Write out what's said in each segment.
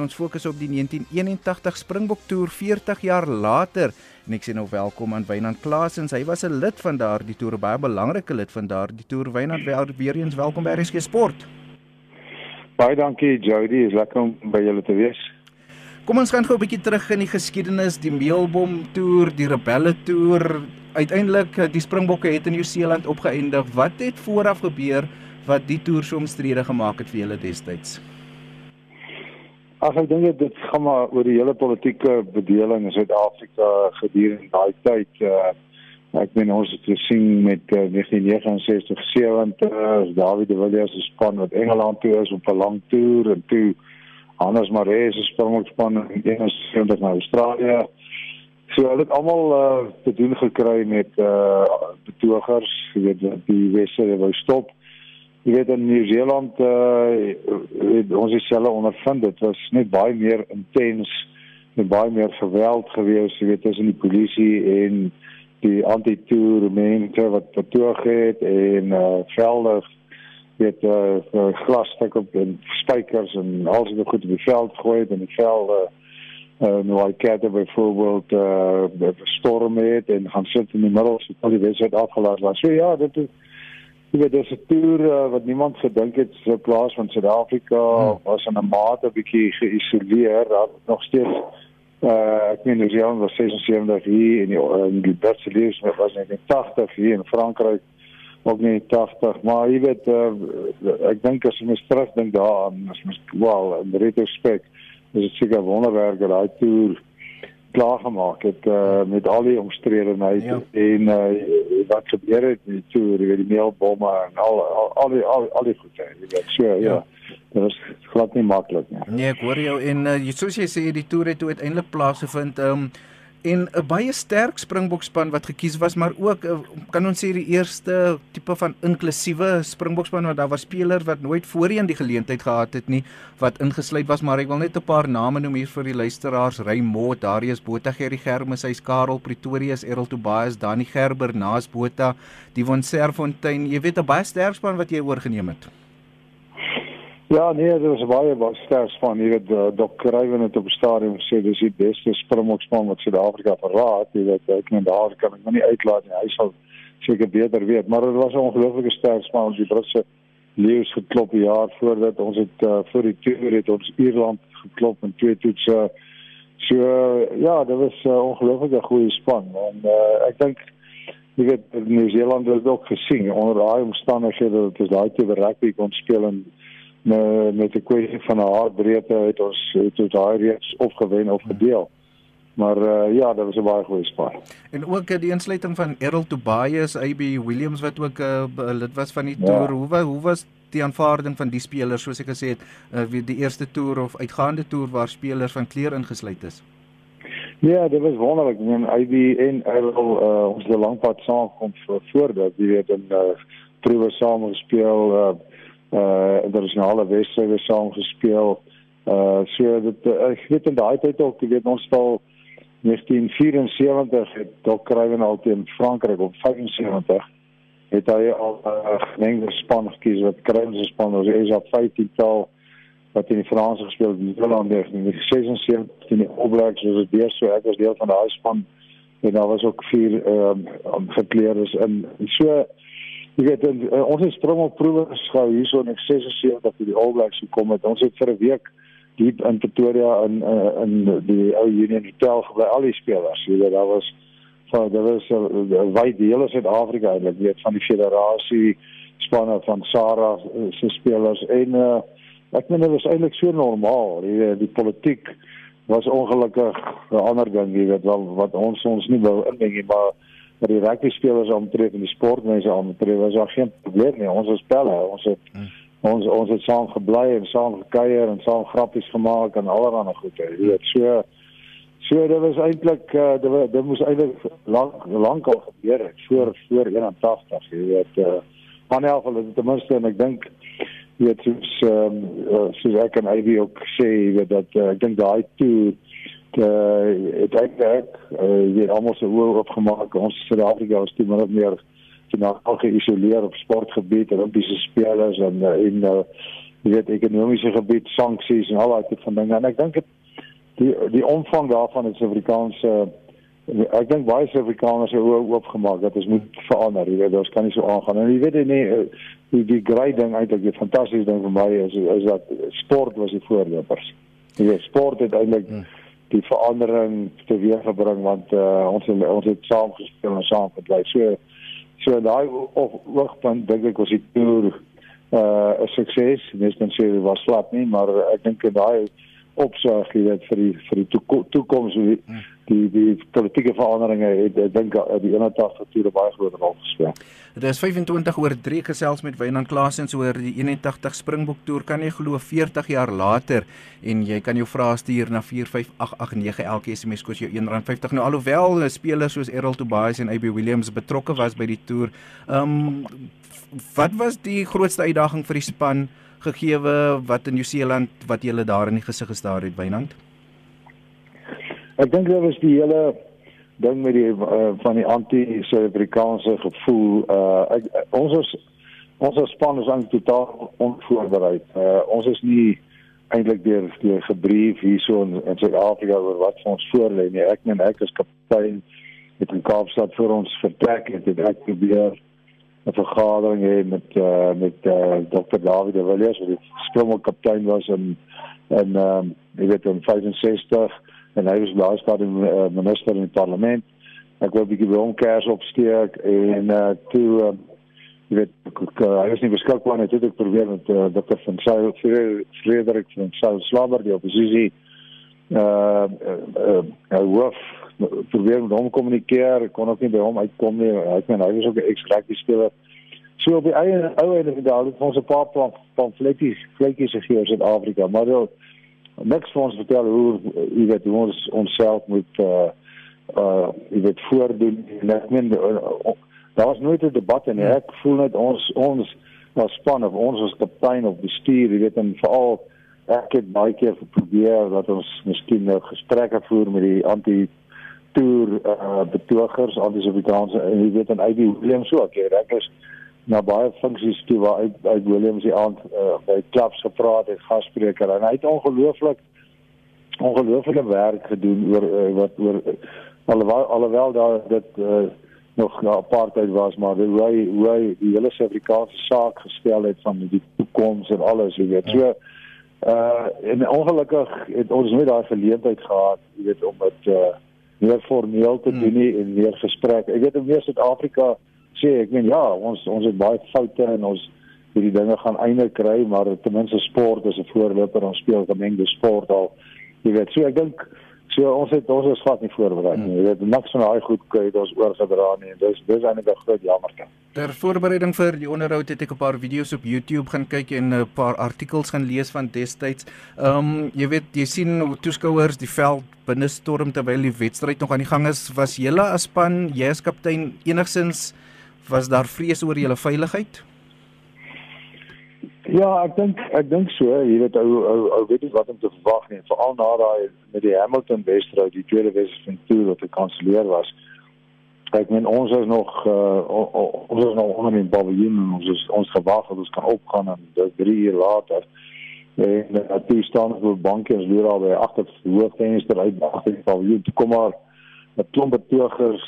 Ons fokus op die 1981 Springbok Tour 40 jaar later. En ek sê nou welkom aan Wynand Klaasens. Hy was 'n lid van daardie toer, baie belangrike lid van daardie toer. Wynand, weer eens welkom by RSG Sport. Baie dankie Jody, is lekker om by julle te wees. Kom ons gaan gou 'n bietjie terug in die geskiedenis, die Meelbom Tour, die Rebelle Tour. Uiteindelik die Springbokke het in Nieu-Seeland opgeëindig. Wat het vooraf gebeur wat die toer so omstrede gemaak het vir julle destyds? Ag ek dink dit gaan maar oor die hele politieke bedeling in Suid-Afrika gedurende daai tyd. Uh, ek meen ons het gesien met uh, 1969 70 David de Villiers se span wat Engeland toe is op 'n lang toer en toe Hannes Maree se span in 71 na Australië. So hulle het almal uh, te doen gekry met uh, betogers, jy weet die wesse wou stop jy weet in Nieu-Seeland uh ons dieselfde ondervind. Dit was net baie meer intens en baie meer geweld gewees jy weet tussen die polisie en die anti-toer mense wat betoog het en uh velde weet uh op en spykers en alles wat goed op die veld gooi en die velde uh nou het byvoorbeeld uh storm het en gaan sit in die middel so al die wedstryd afgelaat was. So ja dit is weet dis 'n toer uh, wat niemand gedink het so plaas van Suid-Afrika hmm. was in 'n mate bietjie geïsoleer, daar nog steeds uh ek meen die Jean was 76 hier in die in die beste lees met was net 80 hier in Frankryk ook nie 80 maar jy weet uh, ek dink as jy mens terugdink daaraan as mens wel in retrospect is dit seker wonderwerk dat daai toer gemaak het uh, met al die omstredenheid ja. en uh, wat gebeur het met toe die die meelbomme en al al al die al, al die goede jy weet so ja, ja. dit was glad nie maklik nie nee ek hoor jou en uh, soos jy sê die toer het toe uiteindelik plaasgevind um, en 'n baie sterk Springbokspan wat gekies was maar ook uh, kan ons sê die eerste tipe van inklusiewe Springbokspan wat daar was spelers wat nooit voorheen die geleentheid gehad het nie wat ingesluit was maar ek wil net 'n paar name noem hier vir die luisteraars. Raymond Darius Botha Gerry Germes hy's Karel Pretorius Errol Tobias Dani Gerber Naas Botha Divon Serfontein. Jy weet 'n baie sterk span wat jy oorgeneem het Ja, nee, dit was baie baie sterk van hier het uh, Dok Kruiven het op die stadion gesê dis die beste Springbokspan wat Suid-Afrika verraad, jy weet ek net daar kan ek maar nie uitlaat nie. Hy sal seker beter weet, maar dit was 'n ongelooflike sterk span. Ons die Britse leeu's geklop die jaar voordat ons het uh, voor die toer het ons Ierland geklop en twee toetse. So uh, ja, dit was 'n uh, ongelooflike goeie span. En uh, ek dink jy weet Nieu-Seeland het ook gesien onder daai omstandighede dat dit daai te rugby kon speel en met met die kwessie van 'n haarbreedte het ons het ons daai reeks opgewen of gedeel. Maar uh, ja, dit was 'n baie goeie span. En ook uh, die insluiting van Errol Tobias, AB Williams wat ook 'n uh, lid was van die ja. toer. Hoe was hoe was die aanvaarding van die spelers soos ek gesê het, uh, die eerste toer of uitgaande toer waar spelers van kleer ingesluit is? Ja, dit was wonderlik. Ek meen AB en Errol uh, ons het lank pad saam gekom voor dat jy weet in uh, proewe saam gespeel uh, uh internasionale wedstryde saam gespeel. Uh so dit uh, ek weet in daai tyd ook, ek weet ons stal 1974 het Dok Kruiven al teen Frankryk op 75 het hy al 'n uh, gemengde span gekies wat Kruiven se span was. Is op 15 tal wat in die Franse gespeel het in Holland in 76 in die All Blacks was dit weer so ek was deel van daai span. En daar was ook vier ehm um, gekleerdes in so Jy weet en, uh, ons het spring op proewe geskou hierso in 76 vir die All Blacks gekom het. Ons het vir 'n week diep in Pretoria in uh, in die ou Union Hotel gebly al die spelers. Jy weet daar was van daar was 'n uh, wyd deel van Suid-Afrika eintlik weet van die federasie spanne van Sara se spelers en uh, ek meen dit was eintlik so normaal. Jy weet die politiek was ongelukkig 'n ander ding, jy weet wel wat ons ons nie wou indink nie, maar dat die rugby spelers omtree en die sportmense omtree was daar geen probleem nie. Ons was pelle, ons het hmm. ons ons het saam gebly en saam gekuier en saam grappies gemaak en allerlei goed. Jy weet, so so dit was eintlik uh, dit, dit moes eintlik lank lank al gebeur het voor voor 81, jy weet. Uh, geval dit ten minste en ek dink jy weet soos ehm um, soos ek en Ivy ook sê weet dat uh, ek dink daai toe uh het eintlik uh hier almal se oë opgemaak ons Suid-Afrika was toe maar meer finaal geïsoleer op sportgebied en Olimpiese spelers en uh, en uh, weet ekonomiese gebied sanksies en al daai tipe van dinge. En ek dink dit die die omvang daarvan is Afrikaanse uh, ek dink baie Suid-Afrikaners het oop oopgemaak dat ons moet verander. Jy weet ons kan nie so aangaan. En jy weet nie uh, die die groot ding eintlik die fantastiese ding vir my is is dat sport was die voorlopers. Jy weet sport het eintlik hmm die verandering teweeggebring want uh, ons het, ons het saam gespeel en saam gebly. So so daai oogpunt dink ek was die toer uh 'n sukses. Dis net sê dit was slap nie, maar ek dink daai opsig jy weet vir die vir die toekoms die, die die politieke veranderinge het ek dink die 81 toere baie groot rol gespeel. Dit is 25 oor 3 gesels met Wynand Klaasens oor die 81 Springbok toer kan jy glo 40 jaar later en jy kan jou vrae stuur na 45889 elke SMS kos jou R1.50 nou alhoewel spelers soos Errol Tobias en AB Williams betrokke was by die toer. Ehm um, wat was die grootste uitdaging vir die span? gegeewe wat in Nieu-Seeland wat julle daar in die gesig gestaar het Wynand? Ek dink dit was die hele ding met die uh, van die anti-Suid-Afrikaanse gevoel. Uh ek, ons is ons is span is eintlik totaal onvoorbereid. Uh ons is nie eintlik deur deur gebrief hierso in, in Suid-Afrika oor wat ons voorlê nie. Ek en ek as kaptein het in Kaapstad vir ons vertrek het, het ek probeer 'n vergadering hê met uh, met uh, Dr. David de Villiers wat die springkaptein was in in ehm um, jy weet in 65 en hy was laas daar die uh, minister in die parlement. Ek wou 'n bietjie by hom kers opsteek en uh, toe uh, jy weet ek, uh, hy was nie beskikbaar het ek probeer met uh, Dr. van Sail Frederik van Sail Slabber die oppositie uh uh, uh hoof probeer met hom kommunikeer kon ook nie by hom uitkom nie ek meen hy was ook 'n ex-rugby speler so op die eie ou einde van die dag het ons 'n paar pamfletjies vletjies gegee oor Suid-Afrika maar wel niks vir ons vertel hoe jy weet hoe ons onsself moet uh uh jy weet voordoen en ek meen daar was nooit 'n debat en ek voel net ons ons was span of ons as kaptein of bestuur jy weet en veral ek het baie keer probeer dat ons miskien nou gesprekke voer met die anti toer uh, betogers anti-Suid-Afrikaanse jy weet en uit die Williams ook hier ek is na baie funksies toe waar uit, uit Williams die aand uh, by klubs gepraat het gasspreker en hy het ongelooflik ongelooflike werk gedoen oor uh, wat oor uh, alhoewel alhoewel daar dit uh, nog 'n apartheid was maar hoe hy hoe hy die hele Suid-Afrikaanse saak gestel het van die toekoms en alles jy weet so uh en ongelukkig het ons nooit daai geleentheid gehad jy weet om dit uh meer formeel te hmm. doen nie en meer gesprek ek weet in meer Suid-Afrika sê ek meen ja ons ons het baie foute en ons hierdie dinge gaan einde kry maar ten minste sport is 'n voorloper ons speel gemengde sport al jy weet so ek dink So ons het ons is glad nie voorberei nie. Jy weet niks van daai goed kry ons oorgedra nie. Dis dis eintlik 'n groot jammerte. Ter voorbereiding vir die onderhoud het ek 'n paar video's op YouTube gaan kyk en 'n paar artikels gaan lees van destyds. Ehm um, jy weet jy sien hoe toeskouers die veld binne storm terwyl die wedstryd nog aan die gang is. Was julle as span, jy as kaptein enigsins was daar vrees oor julle veiligheid? Ja, ek dink ek dink so, jy weet ou ou ou weet nie wat om te verwag nie, veral na daai met die Hamilton wedstryd, die tweede wedstryd toe wat gekanselleer was. Ek meen ons is nog uh, ons is nog onder in paviljoen en ons is ons gewag dat ons kan opgaan en dit 3 uur later en uh, toe staan ons op banke en loer al by agter die hoofvenster uit agter die paviljoen. Toe kom maar 'n klomp betogers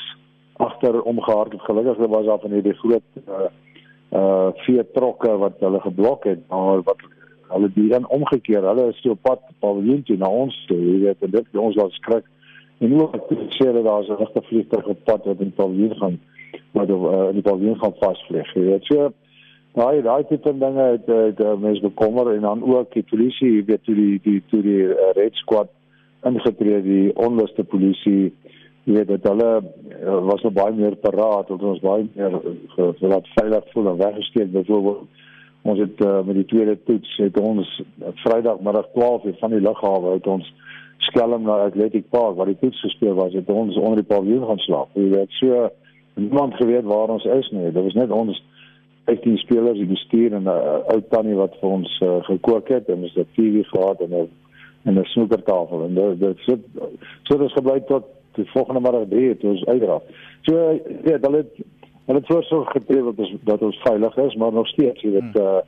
agter omgehardloop. Gelukkig was daar van hierdie groot uh, uh vier trokke wat hulle geblok het maar wat hulle die dan omgekeer hulle is so pad paviljoen toe na ons toe jy weet en dit ons laat skrik en ook sê dat daar 'n regte vliegtuig op pad wat in paviljoen gaan wat uh, in die paviljoen gaan vasvlieg jy weet so daai daai tipe dinge het, het, het mense bekommer en dan ook die polisie jy weet toe die die toe die uh, red squad ingetree die onluste polisie jy weet dat hulle uh, was nog baie meer paraat dat ons baie meer gelaat uh, veilig voel en weggesteek. Byvoorbeeld ons het uh, met die tweede toets het ons uh, Vrydagmiddag 12 uur van die lughawe uit ons skelm na Athletic Park waar die toets gespeel was het ons onder die paviljoen gaan slaap. Jy weet so niemand geweet waar ons is nie. Dit was net ons 15 spelers die bestuur en 'n uh, ou tannie wat vir ons uh, gekook het. En ons het TV gehad en 'n en 'n snoekertafel. En dit dit so so het ons gebly tot die volgende middag drie het ons uitdra. So ja, hulle het hulle het voorsorg getree dat ons dat ons veilig is, maar nog steeds, jy weet, hmm. uh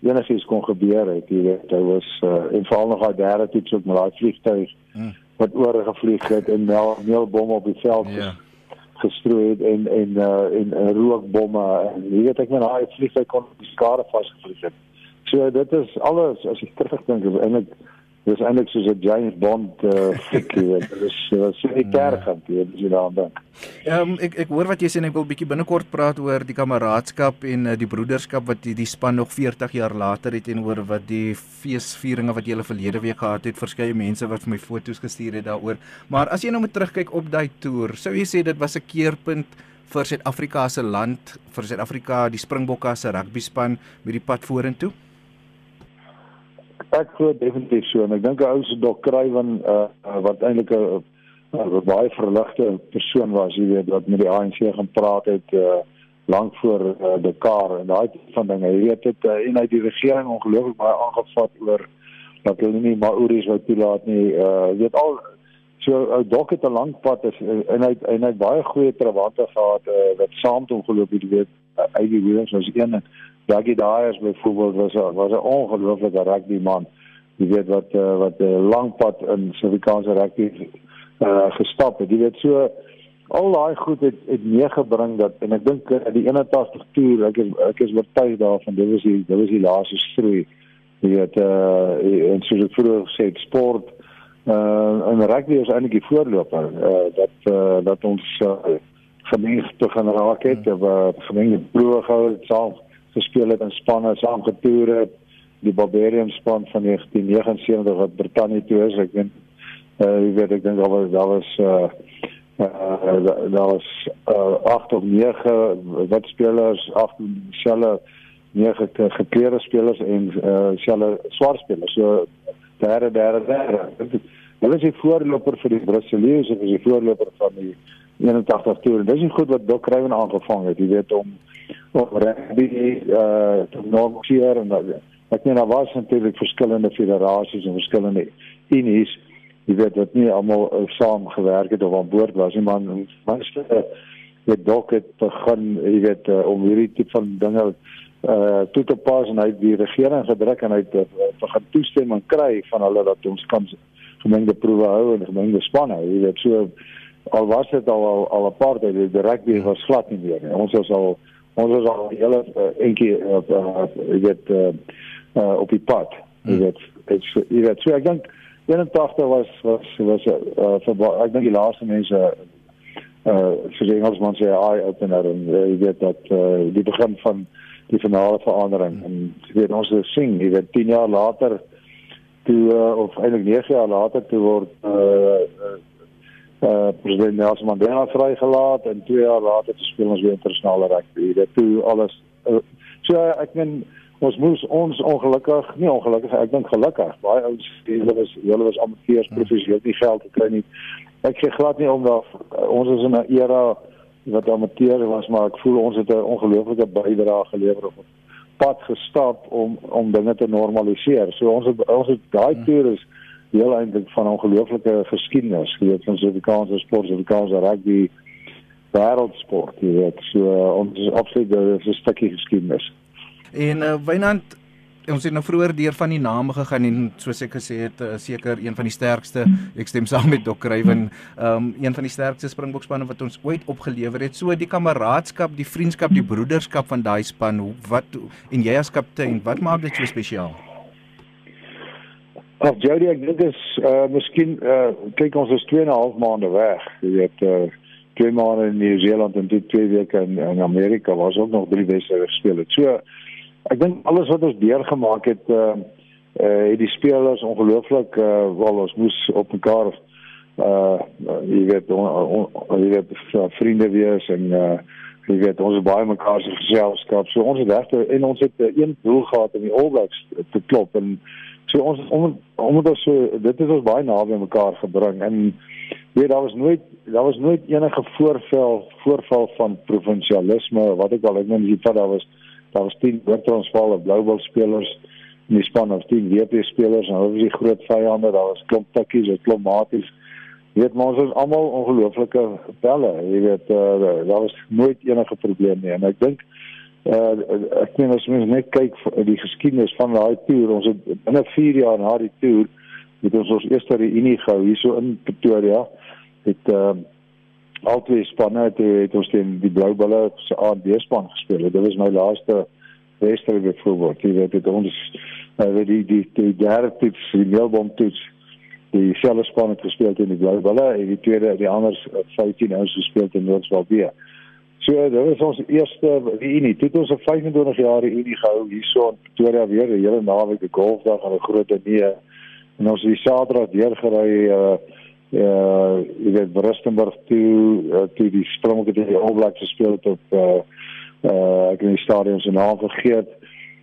enigiets kon gebeur het, jy weet, hy was uh, en veral nog daai derde toets op met daai vliegtuig hmm. wat oor gevlieg het en meel meelbom op die veld ja. gestrooi het en en uh, en uh, rookbomme en jy weet ek met daai vliegtuig kon skade vasgevlieg het. So dit is alles as ek terugdink en ek dis eintlik soos 'n James Bond uh fikkie dit is was so tergend jy weet jy daaraan dink. Ehm ek ek hoor wat jy sê en ek wil bietjie binnekort praat oor die kameraadskap en uh, die broederskap wat die, die span nog 40 jaar later het en oor wat die feesvieringe wat jy hulle verlede week gehad het verskeie mense wat vir my foto's gestuur het daaroor. Maar as jy nou moet terugkyk op daai toer, sou jy sê dit was 'n keerpunt vir Suid-Afrika se land, vir Suid-Afrika, die Springbokke se rugby span met die pad vorentoe? Ek glo definitief so en ek dink ou se dok Kruiven uh, uh, wat eintlik 'n uh, baie verligte persoon was, jy weet, wat met die ANC gaan praat het uh, lank voor uh, Dakar en daai van dinge. Jy weet dit uh, en hy die regering ongelooflik baie aangevat oor dat hulle nie Maoris wou toelaat nie. Uh, jy weet al so ou dok het 'n lang pad is, en hy en hy het baie goeie trawante gehad uh, wat saam toe geloop het, jy weet, uit die Williams was een en Jackie Dyers byvoorbeeld was a, was 'n ongelooflike rugby man. Jy weet wat uh, wat 'n uh, lang pad in Suid-Afrikaanse rugby uh, gestap het. Jy weet so al daai goed het het meegebring dat en ek dink uh, die 81 toer ek is ek is oortuig daarvan dit was die dit was die laaste strooi. Jy weet uh en soos ek vroeër gesê het sport uh en rugby is eintlik die voorloper uh dat uh, dat ons uh, gemeenskap gaan raak het, hmm. uh, gemeenskap gehou het saam gespeel het in spanne saam getoer het. Die Barbarian span van 1979 wat Brittanje toe is ek weet uh, jy weet ek dink daar was daar was uh, uh, daar was uh, 8 of 9 wat spelers 8 selle 9 gekleurde spelers en uh, selle swart spelers. So derde derde derde. Hulle is die voorloper vir die Brasiliërs en is die voorloper van die 81 toer. Dis nie goed wat Doc Craven aangevang het, jy weet om of rugby uh te normaliseer en dat ek meen daar was natuurlik verskillende federasies en verskillende unies jy weet dat nie almal uh, saam gewerk het of aan boord was nie maar meeste uh, het dalk het begin jy weet uh, om hierdie tipe van dinge uh toe te pas en hy die regering gedruk en hy het uh, begin toestemming kry van hulle dat ons kan gemengde proewe hou en gemengde spanne jy weet so al was dit al al, al dae die rugby was glad nie meer nie. ons was al ons was al hele enkie op jy weet uh, op die pad jy hmm. weet. Dit jy weet so ek dink 81 was was was uh, vir ek dink die laaste mense uh die Engelsman sê eye opener en uh, jy weet dat uh, die begin van die finale verandering. En jy weet ons sien jy weet 10 jaar later toe uh, of eintlik 9 jaar later toe word uh, uh uh president Nelson Mandela vrygelaat en 2 jaar later te speel ons weer internasionale rugby. Dit toe alles uh, so ek meen ons moes ons ongelukkig, nie ongelukkig, ek dink gelukkig. Baie ouens hulle was hulle was amateurs hmm. professioneel nie geld te kry nie. Ek sê glad nie omdat uh, ons is in 'n era wat amateur was, maar ek voel ons het 'n ongelooflike bydrae gelewer op pad gestap om om dinge te normaliseer. So ons het, ons het daai hmm. toer is heel eintlik van ongelooflike geskiedenis, jy weet van Suid-Afrikaanse sport, Suid-Afrikaanse rugby, wêreldsport, jy weet. So uh, ons is absoluut 'n stukkie geskiedenis. En uh, Wynand ons het nou vroeër deur van die name gegaan en soos ek gesê het uh, seker een van die sterkste ek stem saam met Dok Kruiven um, een van die sterkste Springbokspanne wat ons ooit opgelewer het so die kameraadskap die vriendskap die broederskap van daai span wat en jy as kaptein wat maak dit so spesiaal Ag Jody, ek dink is uh miskien uh kyk ons is 2 en 'n half maande weg. Jy weet uh twee maande in Nieu-Seeland en toe twee weke in, in Amerika was ook nog drie wedstryde gespeel het. So ek dink alles wat ons deurgemaak het uh uh het die spelers ongelooflik uh wel ons moes op mekaar uh jy weet on, on, on, jy weet vriende wees en uh jy weet ons is baie mekaar se geselskap. So ons het regte en ons het uh, een doel gehad om die All Blacks te klop en So ons om omdat ons so dit het ons baie naby mekaar gebring en weet daar was nooit daar was nooit enige voorval voorval van provinsialisme wat ek al ek meen jy vat daar was daar was 10 Oortransvaal of Bluebell spelers in die span of 10 WP spelers en hulle was die groot vyande daar was klomp tikkies en klomp maties. Weet maar ons is almal ongelooflike pelle jy weet uh, daar was nooit enige probleem nie en ek dink uh ek meen as mens net kyk die geskiedenis van daai toer, ons het binne 4 jaar na die toer het ons ons eerste reunie gehou hierso in Pretoria. Het uh al twee spanne het, het ons teen die Blou Bulle se A&B span gespeel. Dit was my laaste wedstryd voetbal. Jy weet dit ons uh, die die die derde toets, die Melbourne toets die selfe span het gespeel teen die Blou Bulle en die tweede die ander 15 ouens gespeel teen Noordwalbee. So dit was ons eerste reunie. Toe ons 'n 25 jaar reunie gehou hierso in Pretoria weer, 'n hele naweek 'n golfdag en 'n groot diner. En ons het die Saterdag deurgery uh uh jy weet Rustenburg toe uh, toe die Springbokke teen die All Blacks gespeel het op uh uh ek het die stadion se naam vergeet.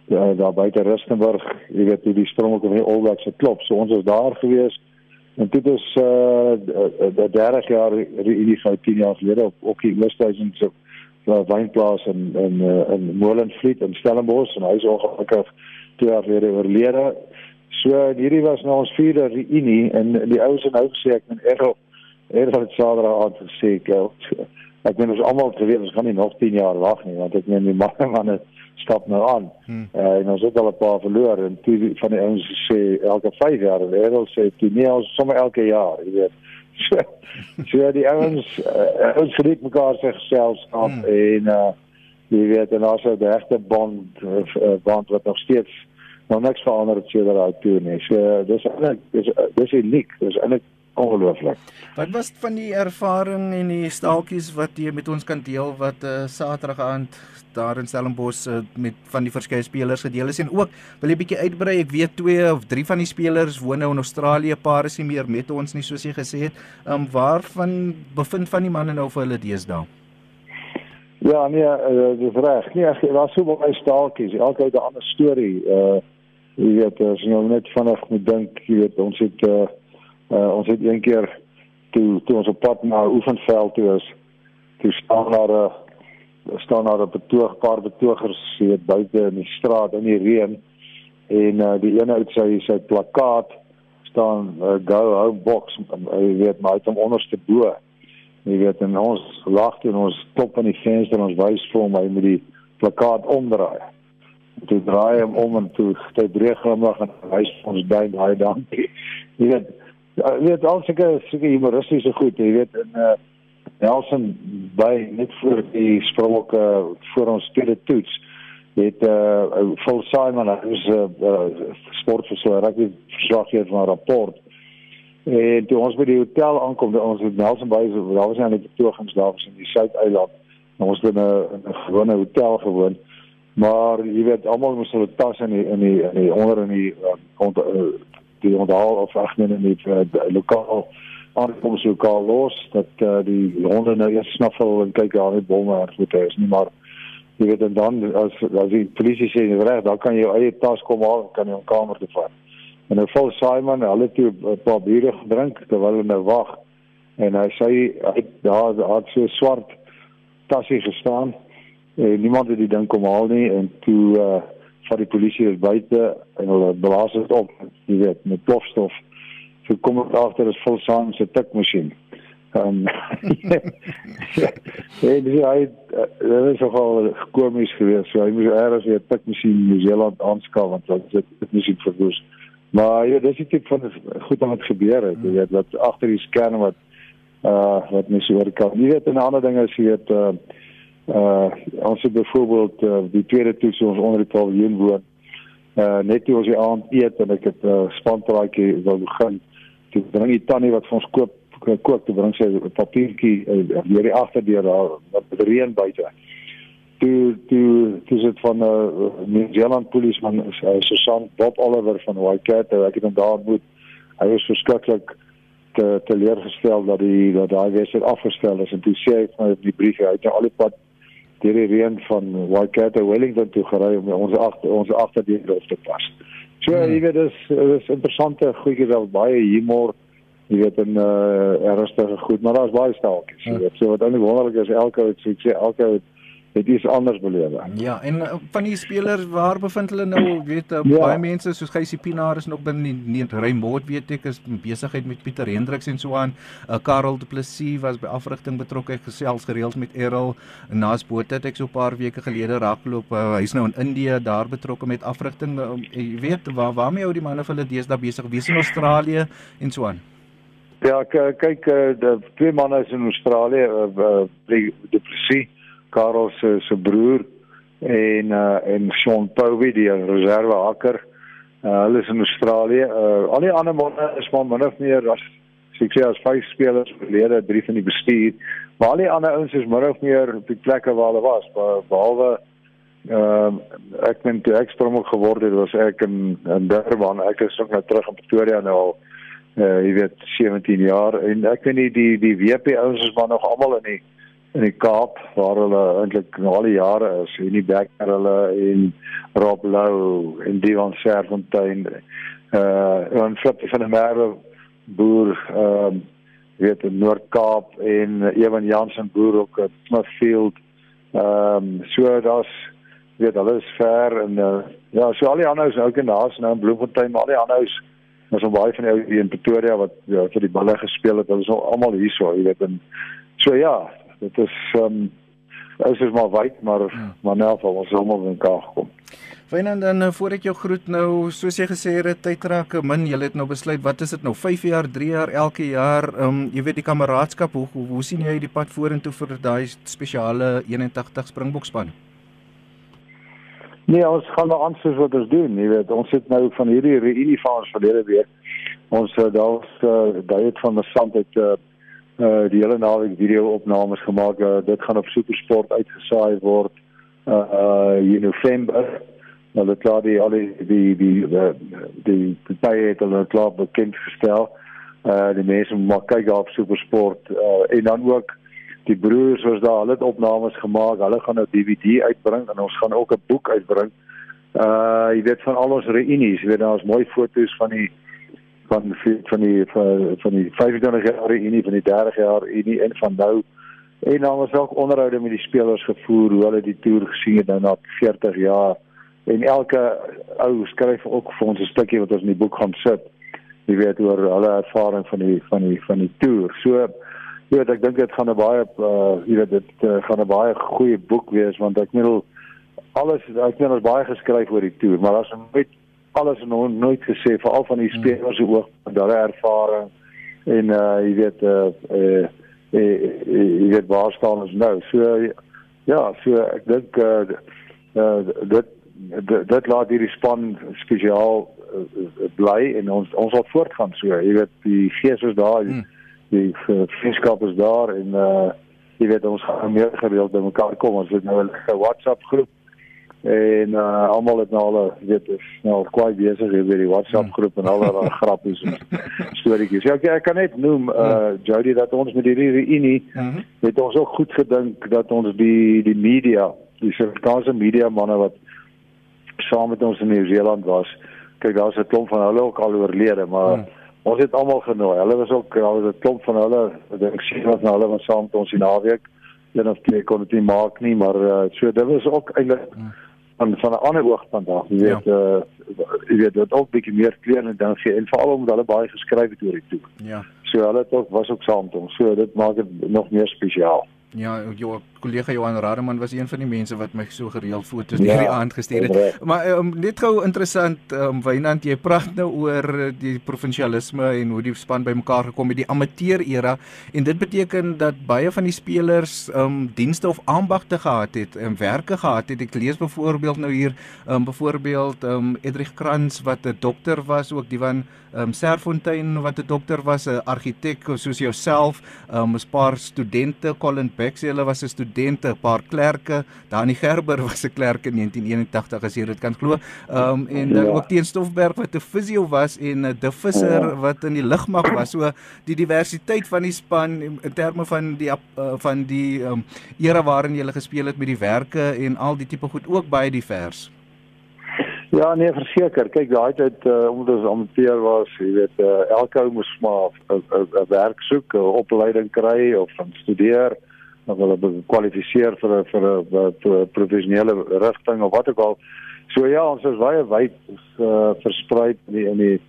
Uh, daar buite Rustenburg, jy weet hoe die Springbokke teen die All Blacks geklop. So ons was daar gewees. En dit is uh die 30 jaar reunie van 10 jaar gelede op op die Westhuizen se uh, wynplaas in in uh, in Molenvliet in Stellenbosch en hy is ongelukkig twee jaar gelede oorlede. So hierdie was nou ons vierde reunie en die ouens het nou gesê ek ben erg erg het Saterdag aan gesê ek ek ben ons almal geweet ons gaan nie nog 10 jaar wag nie want ek meen die manne manne stap nou aan. Hmm. Uh, en ons het al 'n paar verloor en toe van die ouens sê elke 5 jaar en Errol sê toe nee ons sommer elke jaar, jy weet. So, so die ouens uh, ons geniet mekaar se geselskap hmm. en uh jy weet en ons het 'n regte bond uh, bond wat nog steeds nog niks verander het sedert daai toe nie. So dis eintlik dis dis uniek. Dis eintlik ongelooflik. Wat was van die ervaring en die staaltjies wat jy met ons kan deel wat uh, Saterdag aand daar in Stellenbosch uh, met van die verskeie spelers gedeel is? En ook wil jy bietjie uitbrei? Ek weet twee of drie van die spelers woon nou in Australië. Paar is nie meer met ons nie soos jy gesê het. Um, waarvan bevind van die manne nou vir hulle deesdae? Ja nee uh, dis reg. Nee ek was so baie staaltjies. Elke ou 'n ander storie. Uh, jy weet as jy nou net vinnig moet dink jy weet ons het uh, uh, ons het een keer toe toe ons op pad na oefenveld toe is toe staan daar 'n staan daar 'n betoog paar betogers sit buite in die straat in die reën. En uh, die een uit sy sy plakkaat staan uh, go home box. Jy weet maar uit hom onderste bo. Jy weet en ons lag en ons klop aan die venster en ons wys vir hom hy moet die plakkaat omdraai. Toe draai hom om en toe hy breek glimlag en wys ons duim daai dankie. Jy weet Ja, weet al sulke sulke humoristiese goed, jy weet in uh Nelson by net voor die spronke uh, voor ons tweede toets het uh vol Simon hy was 'n uh, uh, sportverslag rugby verslaggewer van 'n rapport en toe ons by die hotel aankom ons het Nelson by so daar was net betogings daar was in die Suid-eiland ons het in 'n gewone hotel gewoon maar jy weet almal moes hulle tas in die in die in die onder in die uh, die onthaal of agter net uh, lokaal aankoms lokaal los dat uh, die honde nou eers snuffel en kyk daar net bomme en goed is nie maar jy weet en dan as as die polisie sê jy reg dan kan jy jou eie tas kom haal kan jy 'n kamer toe vat. En nou vol Simon hulle toe 'n paar biere gedrink terwyl hulle nou wag en hy sê hy daar het so swart tasie gestaan en niemand het die ding kom haal nie en toe uh, van die polisie is buite en hulle blaas dit op, jy weet, met plofstof. So kom ek agter is vol saam se tikmasjien. Ehm Ja, dis hy dit is nogal komies geweest. So hy moes eers weer tikmasjien in Nieu-Seeland aanskaf want dit is dit musiek verdoos. Maar ja, dis iets van goed wat gebeur het, jy weet, wat agter die skerm wat uh wat mens oor kan. Jy weet 'n ander ding is jy weet uh uh ons het byvoorbeeld uh, die tweede toets ons onder die paviljoen woon. Uh net toe ons die aand eet en ek het 'n uh, spanpraatjie wil begin. Toe bring die tannie wat vir ons koop kook te bring sy 'n papiertjie uh, hier die agterdeur daar wat reën buite. Toe toe dis dit van 'n uh, New Zealand polisieman uh, Susan Bob Oliver van Waikato. Ek het hom daar ontmoet. Hy was verskriklik te teleurgestel dat die dat daai wedstryd afgestel is en toe sê hy van die brief uit na al die pad deur die reën van Waikato Wellington toe gery om ons agter ons agterdeur op te pas. So hmm. jy weet dis dis interessante goedjies wel baie humor jy weet en uh ernstige goed maar daar's baie staaltjies weet so wat eintlik wonderlik is elke het sê elke het het iets anders belewe. Ja, en uh, van die spelers waar bevind hulle nou, weet uh, ja. baie mense soos Gysie Pinaar is nog binne die Raymond weet ek is besigheid met Pieter Hendriks en so aan. Uh, Karel Du Plessis was by afrigting betrokke, gesels gereeld met Errol en naas boot het ek so 'n paar weke gelede raakloop. Uh, Hy's nou in Indië daar betrokke met afrigting. Uh, jy weet waar waarmee hou die manne vir hulle deesdae besig? Wie is in Australië en so aan? Ja, kyk, die twee manne is in Australië, uh, uh, Du Plessis Karel se se broer en uh en Sean Povey die reserve hakker. Uh hulle is in Australië. Uh al die ander manne is maar min of meer as ek sê as vyf spelers verlede, drie van die bestuur. Maar al die ander ouens is min of meer op die plekke waar hulle was, behalwe ehm uh, ek het toe ek sprong geword het, was ek in in Durban. Ek is ook nou terug in Pretoria nou al uh jy weet 17 jaar en ek weet nie die die WP ouens is maar nog almal in die in die Kaap waar hulle eintlik al die jare is, die Becker hulle en Rob Lou en Dion Serfontein uh en Flip van der Merwe boer ehm uh, weet in Noord-Kaap en Ewan Jansen boer ook in Smithfield. Ehm um, so daar's weet hulle is ver en uh, ja, so al die ander is ook in daar's nou in Bloemfontein, maar al die ander is ons so baie van die in Pretoria wat ja, vir die balle gespeel het. Hulle is almal hier so, jy weet en so ja, dit is ehm um, is is maar wyd maar ja. maar nou val ons almal in kaag gekom. Fynand dan nou voor ek jou groet nou soos jy gesê het tyd raak min jy het nou besluit wat is dit nou 5 jaar 3 jaar elke jaar ehm um, jy weet die kameraadskap hoe, hoe hoe sien jy die pad vorentoe vir daai spesiale 81 Springbokspan? Nee, ons gaan nou aan soos wat ons doen, jy weet, ons sit nou van hierdie reunie van ons verlede week. Ons uh, daar's uh, daai het van die sand het uh, uh die hele naweek video opnames gemaak. Uh, dit gaan op Supersport uitgesaai word uh uh in November. Nou dit klaar die al die die die die die baie het hulle klaar bekend gestel. Uh die mense moet maar kyk op Supersport uh en dan ook die broers was daar hulle het opnames gemaak. Hulle gaan nou DVD uitbring en ons gaan ook 'n boek uitbring. Uh jy weet van al ons reunies, jy weet daar's mooi foto's van die van van die van die 25 jaar unie van die 30 jaar unie en van nou. En dan was ook onderhoude met die spelers gevoer hoe hulle die toer gesien het nou na 40 jaar. En elke ou skryf ook vir ons 'n stukkie wat ons in die boek gaan sit. Jy weet oor hulle ervaring van die van die van die toer. So jy weet ek dink dit gaan 'n baie uh, jy weet dit uh, gaan 'n baie goeie boek wees want ek meen alles ek meen ons baie geskryf oor die toer maar as ons net alles nog nooit gesê veral van die hmm. spelers se oog hulle ervaring en uh jy weet uh uh jy weet waar staan ons nou so ja so ek dink uh, uh dit dit laat hierdie span spesiaal uh, bly en ons ons sal voortgaan so jy weet die gees is daar hmm. die vriendskap is daar en uh jy weet ons gaan meer gereeld by mekaar kom ons het nou 'n WhatsApp groep en uh, almal het nou al weet is nou kwai besig hier by die WhatsApp groep en al daai grappies en storieetjies. Ja, ek, ek kan net noem uh Jody dat ons met hierdie reunie mhm. het ons ook goed gedink dat ons die die media, die Suid-Afrikaanse media manne wat saam met ons in Nieu-Seeland was, kyk daar's 'n klomp van hulle ook al oorlede, maar mm. ons het almal genooi. Hulle was ook daar was 'n klomp van hulle, ek dink sien wat nou hulle was saam met ons in naweek. Een of twee kon dit nie maak nie, maar uh, so dit was ook eintlik mm van van 'n ander oogpunt af. Jy weet ja. uh jy weet dit ook bietjie meer klein en dan gee en veral omdat hulle baie geskryf het oor die toe. Ja. So hulle het ook was ook saam met ons. So dit maak dit nog meer spesiaal. Ja, jou kollega Johan Rademan was een van die mense wat my so gereeld foto's ja, hierdie aand gestuur het. Maar um, net gou interessant, um, Wynand, jy praat nou oor die provinsialisme en hoe die span bymekaar gekom het, die amateur era en dit beteken dat baie van die spelers um dienste of ambagte gehad het en werke gehad het. Ek lees byvoorbeeld nou hier um byvoorbeeld um Edrich Krans wat 'n dokter was, ook die van um Serfontein wat 'n dokter was, 'n argitek soos jouself, um 'n paar studente, Colin Beck sê hulle was 'n studente, 'n paar klerke, Dani Gerber was 'n klerk in 1981 as jy dit kan glo. Um en dan ja. ook teen Stoffberg wat 'n fisio was en 'n De Visser ja. wat in die lugmag was. So die diversiteit van die span in terme van die uh, van die um era waarin jy gespeel het met die werke en al die tipe goed ook baie divers. Ja, nee, verseker. Kyk, daai tyd uh, omdat ons amateur was, jy weet, uh, elke ou moes maar 'n werk soek, 'n opleiding kry of van studeer of hulle kwalifiseer vir 'n vir 'n professionele rigting of wat ook al. So ja, ons is baie wyd uh, versprei in die in die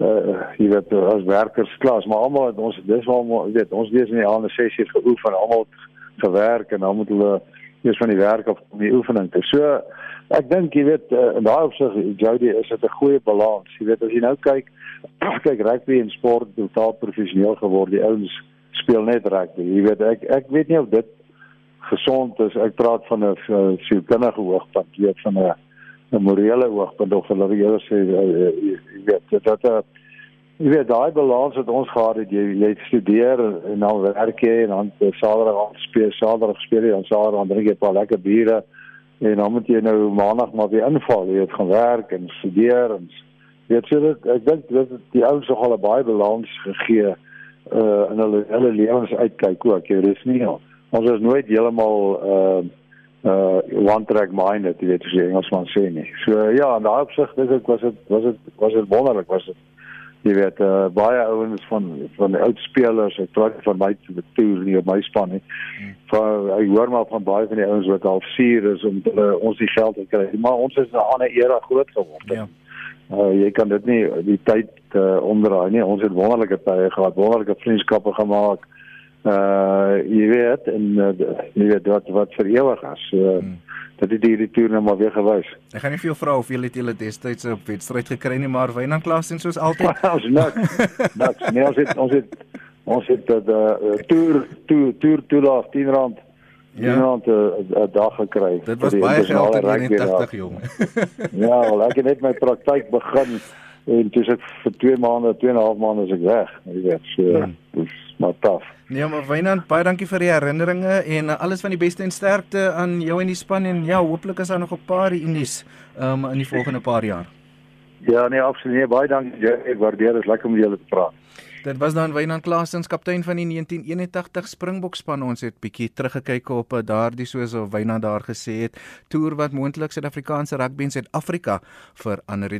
uh jy weet as werkersklas, maar almal het ons dis waar weet ons lees in die aande sessies geoefen, almal gewerk en dan moet hulle eers van die werk of die oefening te. So ek dink jy weet uh, in daai opsig Jody is dit 'n goeie balans. Jy weet as jy nou kyk kyk rugby en sport totaal professioneel geword. Die ouens speel net rugby. Jy weet ek ek weet nie of dit gesond is. Ek praat van 'n sielkundige hoogtepunt, jy weet van 'n 'n morele hoogtepunt of hulle eerder sê uh, jy weet dat dat jy weet daai balans wat ons gehad het, jy jy studeer en dan werk jy en dan Saterdag aan speel, Saterdag speel jy en Saterdag dan drink jy 'n paar lekker biere en dan moet jy nou maandag maar weer inval, jy het gaan werk en studeer en weet jy dit ek dink dit die ouens het al 'n baie balans gegee uh in hulle hulle lewens uitkyk ook jy dis nie ons is nooit heeltemal uh uh one track minded jy weet as jy Engelsman sê nie. So ja in daai opsig dis ek was dit was dit was dit wonderlik was dit jy weet uh, baie ouens van van die oud spelers ek praat van my toer nie op my span nie. Van ek hoor maar van baie van die ouens wat al vier is om hulle ons die geld te kry. Maar ons is 'n ander era groot geword. Ja. Uh, jy kan dit nie die tyd uh, omdraai nie. Ons het wonderlike tye gehad wonderlike vriendskappe gemaak. Uh jy weet en uh, jy weet wat wat vir ewig is. Uh, hmm dat dit hierdie toer nou maar weer gewys. Ek gaan nie vir jou vra of jy het julle destyds op wedstryd gekry nie, maar Wynand Klaas en soos altyd. ons niks. Niks. Nee, ons het ons het ons het die uh, toer toer toer toer af 10 rand. Ja, ons het 'n dag gekry. Dit was baie geld in 81 jong. ja, wel ek het net my praktyk begin en dis ek vir 2 maande, 2 en 'n half maande is ek weg. Jy weet, so ja. dis maar taaf. Nee, maar Wynand, baie dankie vir die herinneringe en uh, alles van die beste en sterkte aan jou en die span en ja, hooplik is daar nog 'n paar unies um, in die volgende paar jaar. Ja, nee, absoluut. Nee, baie dankie. Ja, ek waardeer dit lekker om julle te praat. Dit was dan Wynand Klaasens, kaptein van die 1981 Springbok span. Ons het bietjie teruggekyk op uh, daardie soos of Wynand daar gesê het, toer wat moontlik Suid-Afrikaanse rugby in Suid-Afrika vir ander